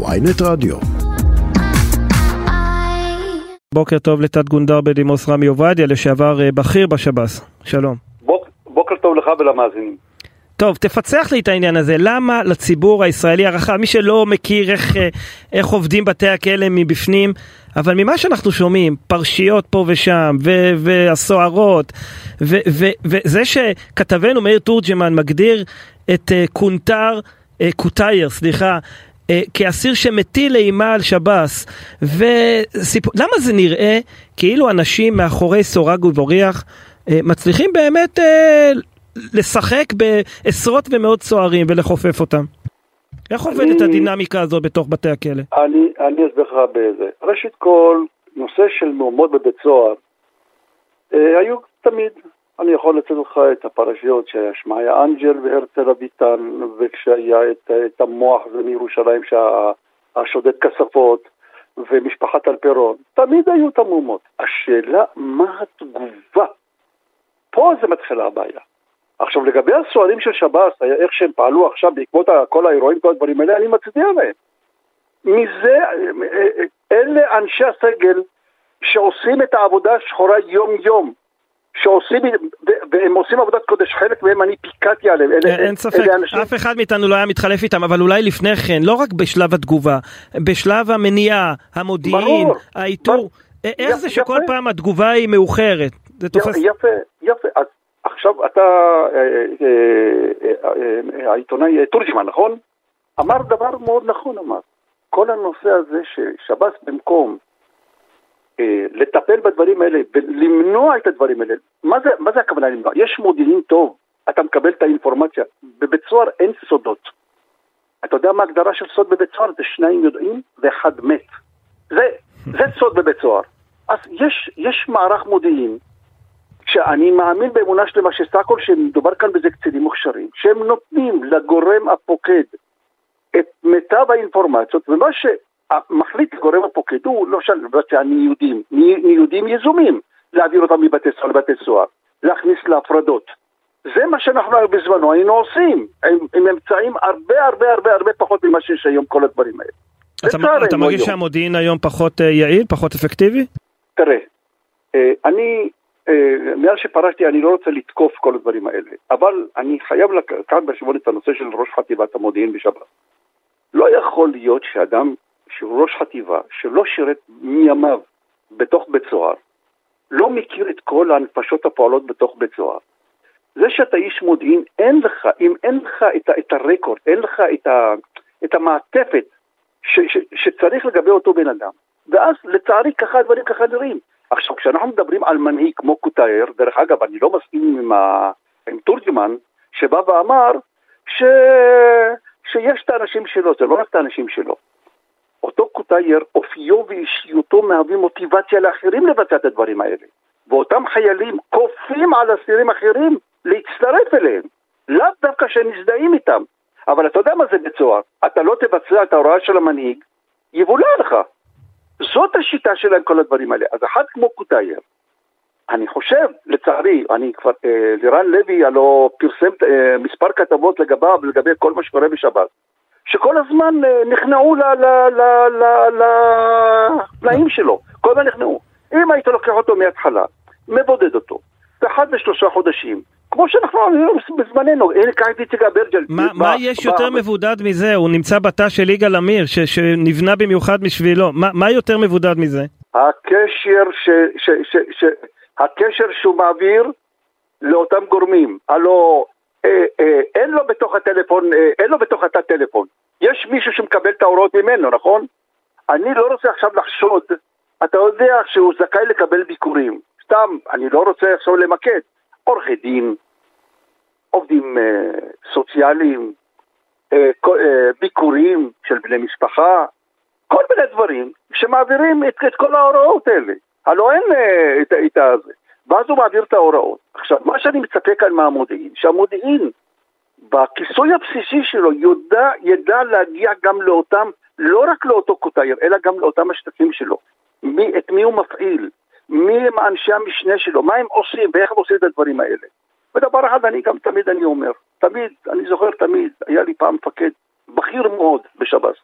ויינט רדיו. בוקר טוב לתת גונדר בדימוס רמי עובדיה, לשעבר אה, בכיר בשב"ס. שלום. בוק, בוקר טוב לך ולמאזינים. טוב, תפצח לי את העניין הזה, למה לציבור הישראלי הרחב, מי שלא מכיר איך, אה, איך עובדים בתי הכלא מבפנים, אבל ממה שאנחנו שומעים, פרשיות פה ושם, ו- והסוהרות, ו- ו- וזה שכתבנו מאיר תורג'מן מגדיר את uh, קונטר, uh, קוטייר, סליחה, כאסיר שמטיל אימה על שב"ס, וסיפור, למה זה נראה כאילו אנשים מאחורי סורג ובוריח uh, מצליחים באמת uh, לשחק בעשרות ומאות סוהרים ולכופף אותם? איך עובדת הדינמיקה הזו בתוך בתי הכלא? אני, אני אסביר לך בזה. ראשית כל, נושא של מהומות בבית סוהר, אה, היו תמיד. אני יכול לתת לך את הפרשיות שהיה שמעיה אנג'ל והרצל אביטן, וכשהיה את, את המוח מירושלים שהשודד כספות, ומשפחת אלפרון. תמיד היו את המהומות. השאלה, מה התגובה? פה זה מתחילה הבעיה. עכשיו לגבי הסוהרים של שב"ס, איך שהם פעלו עכשיו בעקבות כל האירועים, כל הדברים האלה, אני מצדיע להם. מזה, אלה אנשי הסגל שעושים את העבודה השחורה יום-יום, שעושים, והם עושים עבודת קודש, חלק מהם אני פיקדתי עליהם. אלה, אין ספק, אנשים, אף אחד מאיתנו לא היה מתחלף איתם, אבל אולי לפני כן, לא רק בשלב התגובה, בשלב המניעה, המודיעין, ברור. האיתור, ברור. איך יפה, זה שכל יפה. פעם התגובה היא מאוחרת? זה תופס... יפה, יפה. אז עכשיו אתה, אה, אה, אה, העיתונאי תורג'מן, נכון? אמר דבר מאוד נכון, אמר. כל הנושא הזה ששב"ס במקום לטפל בדברים האלה ולמנוע את הדברים האלה, מה זה, מה זה הכוונה למנוע? יש מודיעין טוב, אתה מקבל את האינפורמציה. בבית סוהר אין סודות. אתה יודע מה ההגדרה של סוד בבית סוהר? זה שניים יודעים ואחד מת. זה, זה סוד בבית סוהר. אז יש, יש מערך מודיעין שאני מאמין באמונה שלמה שסך הכל שמדובר כאן בזה קצינים מוכשרים, שהם נותנים לגורם הפוקד את מיטב האינפורמציות, ומה שמחליט גורם הפוקד הוא לא של לבצע ניודים, ני- ניודים יזומים, להעביר אותם מבתי סוהר לבתי סוהר, להכניס להפרדות. זה מה שאנחנו בזמנו היינו עושים, עם, עם אמצעים הרבה הרבה הרבה הרבה פחות ממה שיש היום כל הדברים האלה. אתה, אתה מרגיש. שהמודיעין היום פחות אה, יעיל, פחות אפקטיבי? תראה, אה, אני, אה, מאז שפרשתי אני לא רוצה לתקוף כל הדברים האלה, אבל אני חייב לקחת בחשבון את הנושא של ראש חטיבת המודיעין בשב"ס. לא יכול להיות שאדם שהוא ראש חטיבה, שלא שירת מימיו בתוך בית סוהר, לא מכיר את כל הנפשות הפועלות בתוך בית סוהר. זה שאתה איש מודיעין, אין לך, אם אין לך את, את הרקורד, אין לך את, ה, את המעטפת ש, ש, שצריך לגבי אותו בן אדם. ואז לצערי ככה הדברים ככה נראים. עכשיו כשאנחנו מדברים על מנהיג כמו קוטייר, דרך אגב אני לא מסכים עם, ה, עם תורג'מן שבא ואמר ש, שיש את האנשים שלו, זה לא רק את האנשים שלו. אותו קוטייר, אופיו ואישיותו מהווים מוטיבציה לאחרים לבצע את הדברים האלה. ואותם חיילים כופים על אסירים אחרים להצטרף אליהם. לאו דווקא שהם מזדהים איתם. אבל אתה יודע מה זה בית סוהר? אתה לא תבצע את ההוראה של המנהיג, יבולע לך. זאת השיטה שלהם כל הדברים האלה. אז אחד כמו קוטייר, אני חושב, לצערי, אני כבר, אה, לירן לוי הלא פרסם אה, מספר כתבות לגביו, לגבי כל מה שקורה בשבת, שכל הזמן אה, נכנעו לתנאים שלו, כל הזמן נכנעו. אם היית לוקח אותו מההתחלה, מבודד אותו, ואחת לשלושה חודשים, כמו שאנחנו עשינו בזמננו, הנה קח את איציק אברג'ל. מה, יש יותר מבודד מזה? הוא נמצא בתא של יגאל עמיר, שנבנה במיוחד בשבילו. מה, יותר מבודד מזה? הקשר הקשר שהוא מעביר לאותם גורמים, הלו אה, אה, אין לו בתוך הטלפון, אה, אין לו בתוך התא טלפון. יש מישהו שמקבל את ההוראות ממנו, נכון? אני לא רוצה עכשיו לחשוד, אתה יודע שהוא זכאי לקבל ביקורים. סתם, אני לא רוצה עכשיו למקד. עורכי דין, עובדים אה, סוציאליים, אה, אה, ביקורים של בני משפחה, כל מיני דברים שמעבירים את, את כל ההוראות האלה. הלוא אין אה, את, הזה. ואז הוא מעביר את ההוראות. עכשיו, מה שאני מצפה כאן מהמודיעין, שהמודיעין, בכיסוי הבסיסי שלו, ידע, ידע להגיע גם לאותם, לא רק לאותו קוטייר, אלא גם לאותם השטחים שלו. מי, את מי הוא מפעיל, מי הם אנשי המשנה שלו, מה הם עושים ואיך הם עושים את הדברים האלה. ודבר אחד אני גם תמיד אני אומר, תמיד, אני זוכר תמיד, היה לי פעם מפקד בכיר מאוד בשב"ס.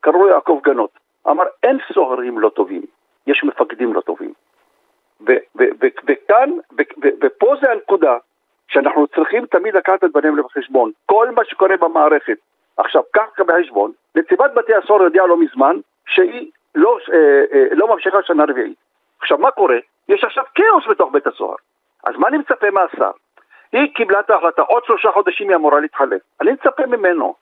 קראו לו יעקב גנות, אמר אין סוהרים לא טובים, יש מפקדים לא טובים. וכאן, ופה זה הנקודה שאנחנו צריכים תמיד לקחת את דברים בחשבון. כל מה שקורה במערכת, עכשיו קח בחשבון, נציבת בתי הסוהר הודיעה לא מזמן שהיא לא, אה, אה, לא ממשיכה שנה רביעית. עכשיו מה קורה? יש עכשיו כאוס בתוך בית הסוהר. אז מה אני מצפה מהשר? היא קיבלה את ההחלטה, עוד שלושה חודשים היא אמורה להתחלף. אני מצפה ממנו,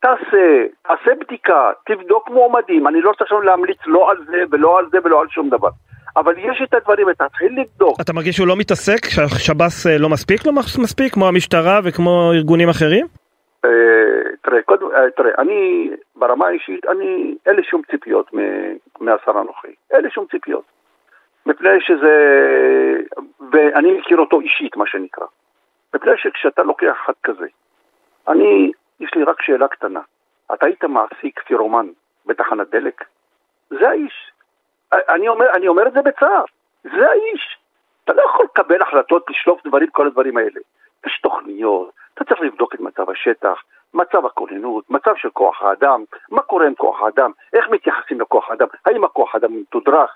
תעשה, תעשה בדיקה, תבדוק מועמדים, אני לא צריך להמליץ לא על זה ולא על זה ולא על שום דבר. אבל יש את הדברים, תתחיל לבדוק. אתה מרגיש שהוא לא מתעסק? שהשב"ס אה, לא מספיק לו מספיק? כמו המשטרה וכמו ארגונים אחרים? אה, תראה, קודם, אה, תראה, אני ברמה האישית, אני, אין לי שום ציפיות מהשר הנוכחי. אין לי שום ציפיות. מפני שזה, ואני מכיר אותו אישית, מה שנקרא. מפני שכשאתה לוקח אחד כזה, אני, יש לי רק שאלה קטנה. אתה היית מעסיק פירומן בתחנת דלק? זה האיש. אני אומר, אני אומר את זה בצער. זה האיש. אתה לא יכול לקבל החלטות, לשלוף דברים, כל הדברים האלה. יש תוכניות, אתה צריך לבדוק את מצב השטח, מצב הכוננות, מצב של כוח האדם, מה קורה עם כוח האדם, איך מתייחסים לכוח האדם, האם הכוח האדם מתודרך,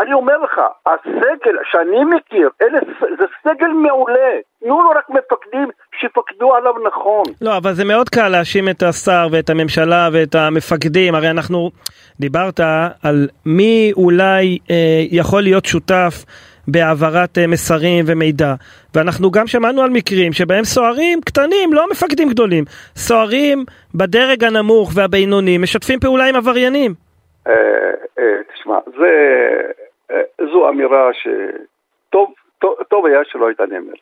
אני אומר לך, הסגל שאני מכיר, אלה, זה סגל מעולה. תנו לו רק מפקדים שיפקדו עליו נכון. לא, אבל זה מאוד קל להאשים את השר ואת הממשלה ואת המפקדים. הרי אנחנו, דיברת על מי אולי אה, יכול להיות שותף בהעברת אה, מסרים ומידע. ואנחנו גם שמענו על מקרים שבהם סוהרים קטנים, לא מפקדים גדולים, סוהרים בדרג הנמוך והבינוני משתפים פעולה עם עבריינים. אה, אה, תשמע, זו אמירה שטוב טוב, טוב היה שלא הייתה נאמרת.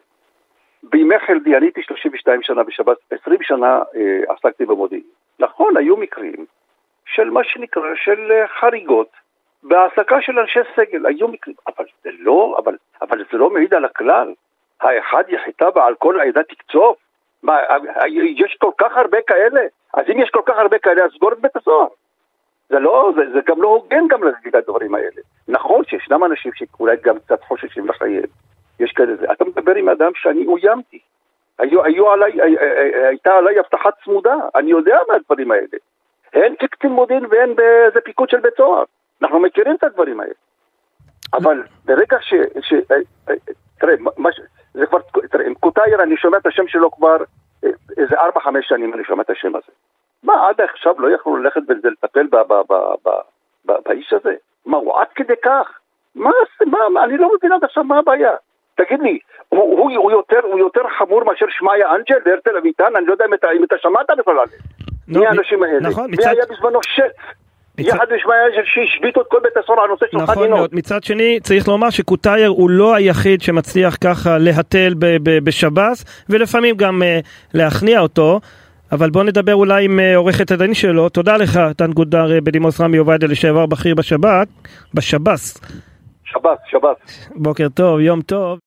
בימי חלדי, אני הייתי 32 שנה בשב"ס, 20 שנה עסקתי במודיעין. נכון, היו מקרים של מה שנקרא, של חריגות בהעסקה של אנשי סגל, היו מקרים, אבל זה לא, אבל, אבל זה לא מעיד על הכלל. האחד יחידה ועל כל העדה תקצוף? מה, יש כל כך הרבה כאלה? אז אם יש כל כך הרבה כאלה, אז סגור את בית הסוהר. זה לא, זה, זה גם לא הוגן גם להגיד את הדברים האלה. נכון שישנם אנשים שאולי גם קצת חוששים לחייהם, יש כאלה זה. אתה מדבר עם אדם שאני אוימתי. היו, היו עליי, הייתה עליי הבטחה צמודה, אני יודע מה הדברים האלה. הן כקצין מודיעין והן באיזה פיקוד של בית סוהר. אנחנו מכירים את הדברים האלה. אבל ברגע ש... ש תראה, מה, זה כבר, תראה, עם קוטייר אני שומע את השם שלו כבר אה, איזה ארבע, חמש שנים אני שומע את השם הזה. מה, עד עכשיו לא יכלו ללכת ולטפל באיש הזה? מה, הוא עד כדי כך? מה, מה, מה אני לא מבין עד עכשיו מה הבעיה. תגיד לי, הוא, הוא, הוא, יותר, הוא יותר חמור מאשר שמעיה אנג'ל והרצל אביטן? אני לא יודע אם אתה, אם אתה שמעת בכלל על זה. מי האנשים האלה? נכון, מי מצד... היה בזמנו שץ? יחד עם שהשביתו את כל בית הסוהר על הנושא של נכון חנינות. מאוד. מצד שני, צריך לומר שקוטייר הוא לא היחיד שמצליח ככה להתל בשב"ס, ולפעמים גם uh, להכניע אותו. אבל בוא נדבר אולי עם אה, עורכת הדין שלו. תודה לך, טן גודר אה, בדימוס רמי עובדיה, לשעבר בכיר בשב"כ, בשב"ס. שב"ס, שב"ס. בוקר טוב, יום טוב.